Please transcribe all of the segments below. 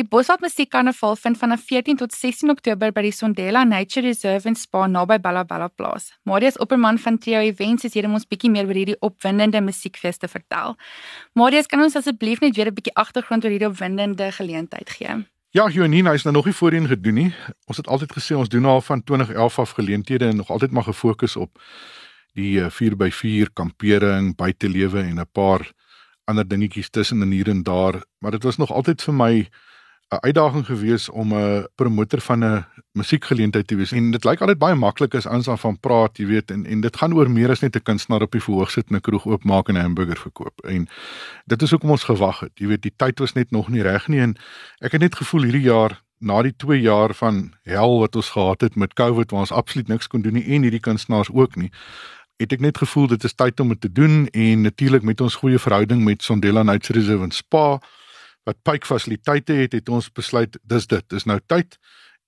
Die Bosveld Musiekkarnaval vind vanaf 14 tot 16 Oktober by die Sondela Nature Reserve en Spa naby Bellabella plaas. Marius Opperman van Trio Events is hier om ons bietjie meer oor hierdie opwindende musiekfees te vertel. Marius, kan ons asseblief net weer 'n bietjie agtergrond oor hierdie opwindende geleentheid gee? Ja, Jonina is nou nog nie voorheen gedoen nie. Ons het altyd gesê ons doen al van 2011 af geleenthede en nog altyd maar gefokus op die 4x4 eh, kampering, buitelewe en 'n paar ander dingetjies tussen en hier en daar, maar dit was nog altyd vir my 'n uitdaging gewees om 'n promotor van 'n musiekgeleentheid te wees. En dit lyk altyd baie maklik as ons van praat, jy weet, en en dit gaan oor meer as net 'n kunstenaar op die verhoog sit en 'n kroeg oopmaak en 'n hamburger verkoop. En dit is hoekom ons gewag het. Jy weet, die tyd was net nog nie reg nie en ek het net gevoel hierdie jaar na die 2 jaar van hel wat ons gehad het met COVID waar ons absoluut niks kon doen nie en hierdie kunstenaars ook nie het ek net gevoel dit is tyd om dit te doen en natuurlik met ons goeie verhouding met Sondela Nights Reserve en Spa wat pyk fasiliteite het, het ons besluit dis dit, dis nou tyd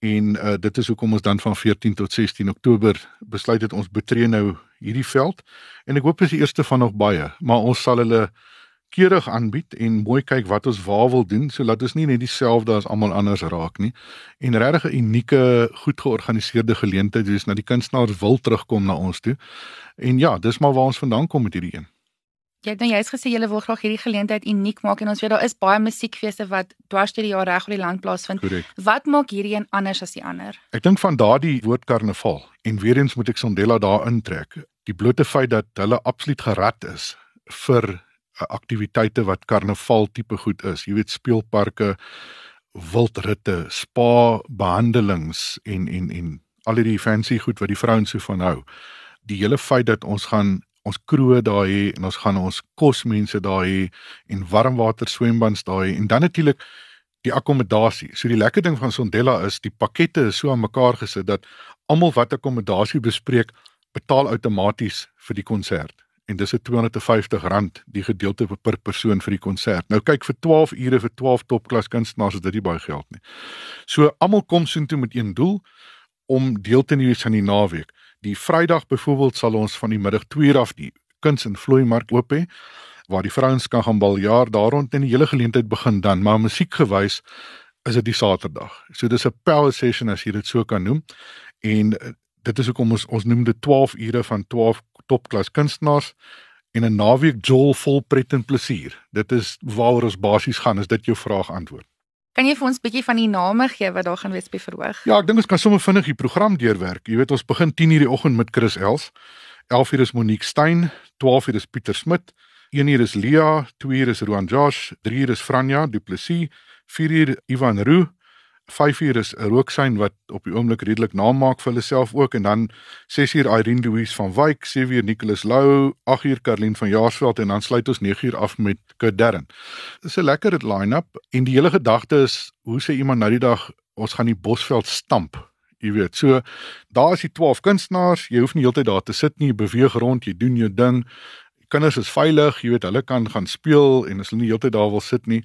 en uh, dit is hoekom ons dan van 14 tot 16 Oktober besluit het ons betree nou hierdie veld en ek hoop is die eerste van nog baie, maar ons sal hulle keurig aanbied en mooi kyk wat ons waar wil doen sodat ons nie net dieselfde as almal anders raak nie en regtig 'n unieke goed georganiseerde geleentheid wees na die kunstenaars wil terugkom na ons toe. En ja, dis maar waar ons vandaan kom met hierdie een. Jy het nou juist gesê jy wil graag hierdie geleentheid uniek maak en ons weet daar is baie musiekfeeste wat dwars deur die jaar reg oor die land plaasvind. Correct. Wat maak hierdie een anders as die ander? Ek dink van daardie woord karnaval en weer eens moet ek Sondela daar intrek. Die blote feit dat hulle absoluut gerad is vir uh, aktiwiteite wat karnaval tipe goed is. Jy weet speelparke, wildritte, spa behandelings en en en al die fancy goed wat die vrouens so van hou. Die hele feit dat ons gaan ons kroë daar hê en ons gaan ons kosmense daar hê en warmwater swembands daar hê en dan natuurlik die akkommodasie. So die lekker ding van Sondela is die pakkette is so aan mekaar gesit dat almal wat akkommodasie bespreek betaal outomaties vir die konsert en dis 'n R250 die gedeelte per persoon vir die konsert. Nou kyk vir 12 ure vir 12 topklas kunstenaars is dit nie baie geld nie. So almal kom soontoe met een doel om deel te neem aan die naweek. Die Vrydag byvoorbeeld sal ons van die middag 2 uur af die kuns en vloei mark oop hê waar die vrouens kan gaan baljaar daar rond en die hele geleentheid begin dan maar musiekgewys is dit die Saterdag. So dis 'n power session as jy dit so kan noem. En eh, dit is hoekom ons ons noem dit 12 ure van 12 topklas kunstenaars en 'n naweek jol vol pret en plesier. Dit is waaroor ons basies gaan as dit jou vraag antwoord. Kan jy vir ons 'n bietjie van die name gee wat daar gaan wees by verhoog? Ja, ek dink ons kan sommer vinnig die program deurwerk. Jy weet ons begin 10:00 die oggend met Chris Els. 11:00 is Monique Stein, 12:00 is Pieter Smit, 1:00 is Lia, 2:00 is Roan Josh, 3:00 is Franja Du Plessis, 4:00 Ivan Roo, 5:00 is 'n rooksyn wat op die oomblik redelik naam maak vir hulle self ook. En dan 6:00 Irene Louise van Wyk, 7:00 Nicholas Lou, 8:00 Karlin van Jaarsveld en dan sluit ons 9:00 af met Kurt Darren. Dis 'n lekker line-up. En die hele gedagte is hoe sê iemand nou die dag ons gaan die Bosveld stamp. Jy weet, so daar is die 12 kunstenaars, jy hoef nie heeltyd daar te sit nie, jy beweeg rond, jy doen jou ding kinders is veilig, jy weet, hulle kan gaan speel en as hulle nie heeltyd daar wil sit nie.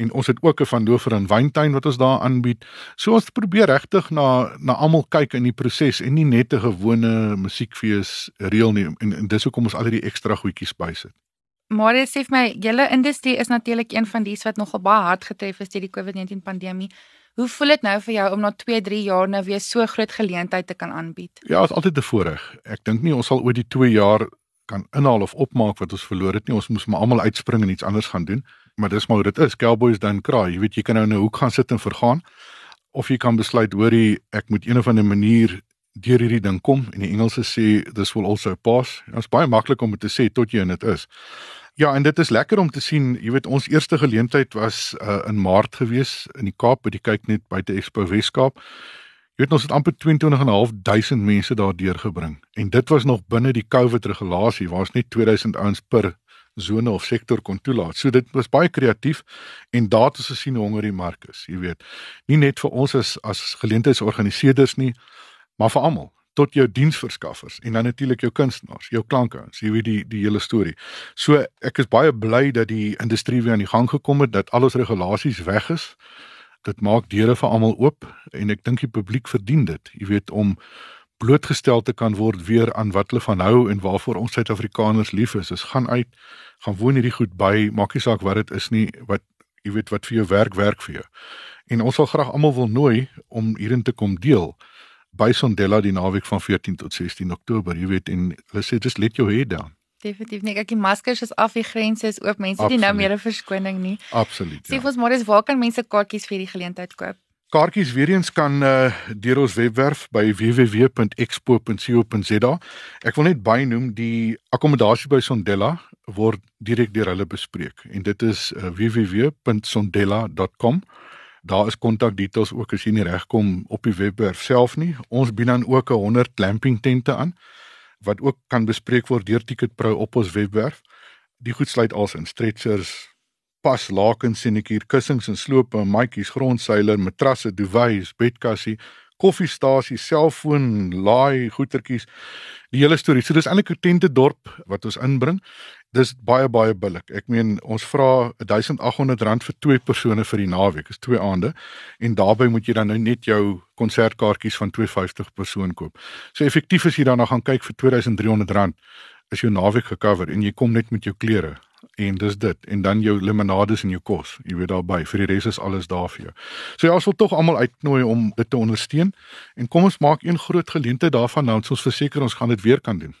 En ons het ook 'n van Dover en Wyntuin wat ons daar aanbied. So ons probeer regtig na na almal kyk in die proses en nie net 'n gewone musiekfees reël nie en, en dis hoekom ons al hierdie ekstra goedjies bysit. Dit sê vir my, julle industrie is natuurlik een van dies wat nogal baie hard getref is deur die COVID-19 pandemie. Hoe voel dit nou vir jou om na 2, 3 jaar nou weer so groot geleentheid te kan aanbied? Ja, is altyd 'n voorreg. Ek dink nie ons sal ooit die 2 jaar kan inhaal of opmaak wat ons verloor het nie. Ons moes maar almal uitspring en iets anders gaan doen. Maar dis maar hoe dit is. Cowboys dan kraai. Jy weet jy kan nou in 'n hoek gaan sit en vergaan of jy kan besluit hoorie ek moet een of ander manier deur hierdie ding kom en die Engelse sê this will also pass. Dit is baie maklik om dit te sê tot jy in dit is. Ja, en dit is lekker om te sien, jy weet ons eerste geleentheid was uh, in Maart gewees in die Kaap by die kyk net buite Expo Weskaap. Jy weet ons het amper 22.500 mense daar deurgebring en dit was nog binne die COVID regulasie waar ons net 2000 ouens per sone of sektor kon toelaat. So dit was baie kreatief en daar het ons gesien hoe honger die mark is, jy weet. Nie net vir ons as as geleentheidsorganiseerders nie, maar vir almal tot jou diensverskaffers en dan natuurlik jou kunstenaars, jou klankers, jy weet die die hele storie. So ek is baie bly dat die industrie weer aan die gang gekom het, dat al ons regulasies weg is dit maak deure vir almal oop en ek dink die publiek verdien dit. Jy weet om blootgestel te kan word weer aan wat hulle van hou en waarvoor ons Suid-Afrikaners lief is. Ons gaan uit, gaan woon hierdie goed by, maak nie saak wat dit is nie, wat jy weet wat vir jou werk werk vir jou. En ons sal graag almal wil nooi om hierin te kom deel by Sondela die naweek van 14 tot 16 Oktober. Jy weet en hulle sê just let your head down. Definitief nie. Ek die maskers is af, die grense is oop. Mense het nie nou meer 'n verskoning nie. Absoluut. Sê ja. ons maar dis waar kan mense kaartjies vir die geleentheid koop? Kaartjies weer eens kan uh, deur ons webwerf by www.expo.co.za. Ek wil net bynoem die akkommodasie by Sondela word direk deur hulle bespreek en dit is uh, www.sondela.com. Daar is kontakdetails ook as jy nie regkom op die webwerf self nie. Ons bied dan ook 'n 100 glamping tente aan wat ook kan bespreek word deur Ticketpro op ons webwerf. Die goed sluit als in stretchers, pas lakens en ekier kussings en slope, matjies, grondseiler, matrasse, duvets, bedkassie, koffiestasie, selfoon, laai goetertjies. Die hele storie. So dis eintlik 'n tente dorp wat ons inbring. Dis baie baie billik. Ek meen ons vra R1800 vir twee persone vir die naweek. Dis twee aande. En daarbey moet jy dan nou net jou konsertkaartjies van 250 persoon koop. So effektief as jy dan nou gaan kyk vir R2300 is jou naweek gekover en jy kom net met jou klere en dis dit en dan jou limonades en jou kos jy weet daarby vir die res is alles daar vir jou. So ja, ons wil tog almal uitnooi om dit te ondersteun en kom ons maak een groot geleentheid daarvan nou ons verseker ons gaan dit weer kan doen.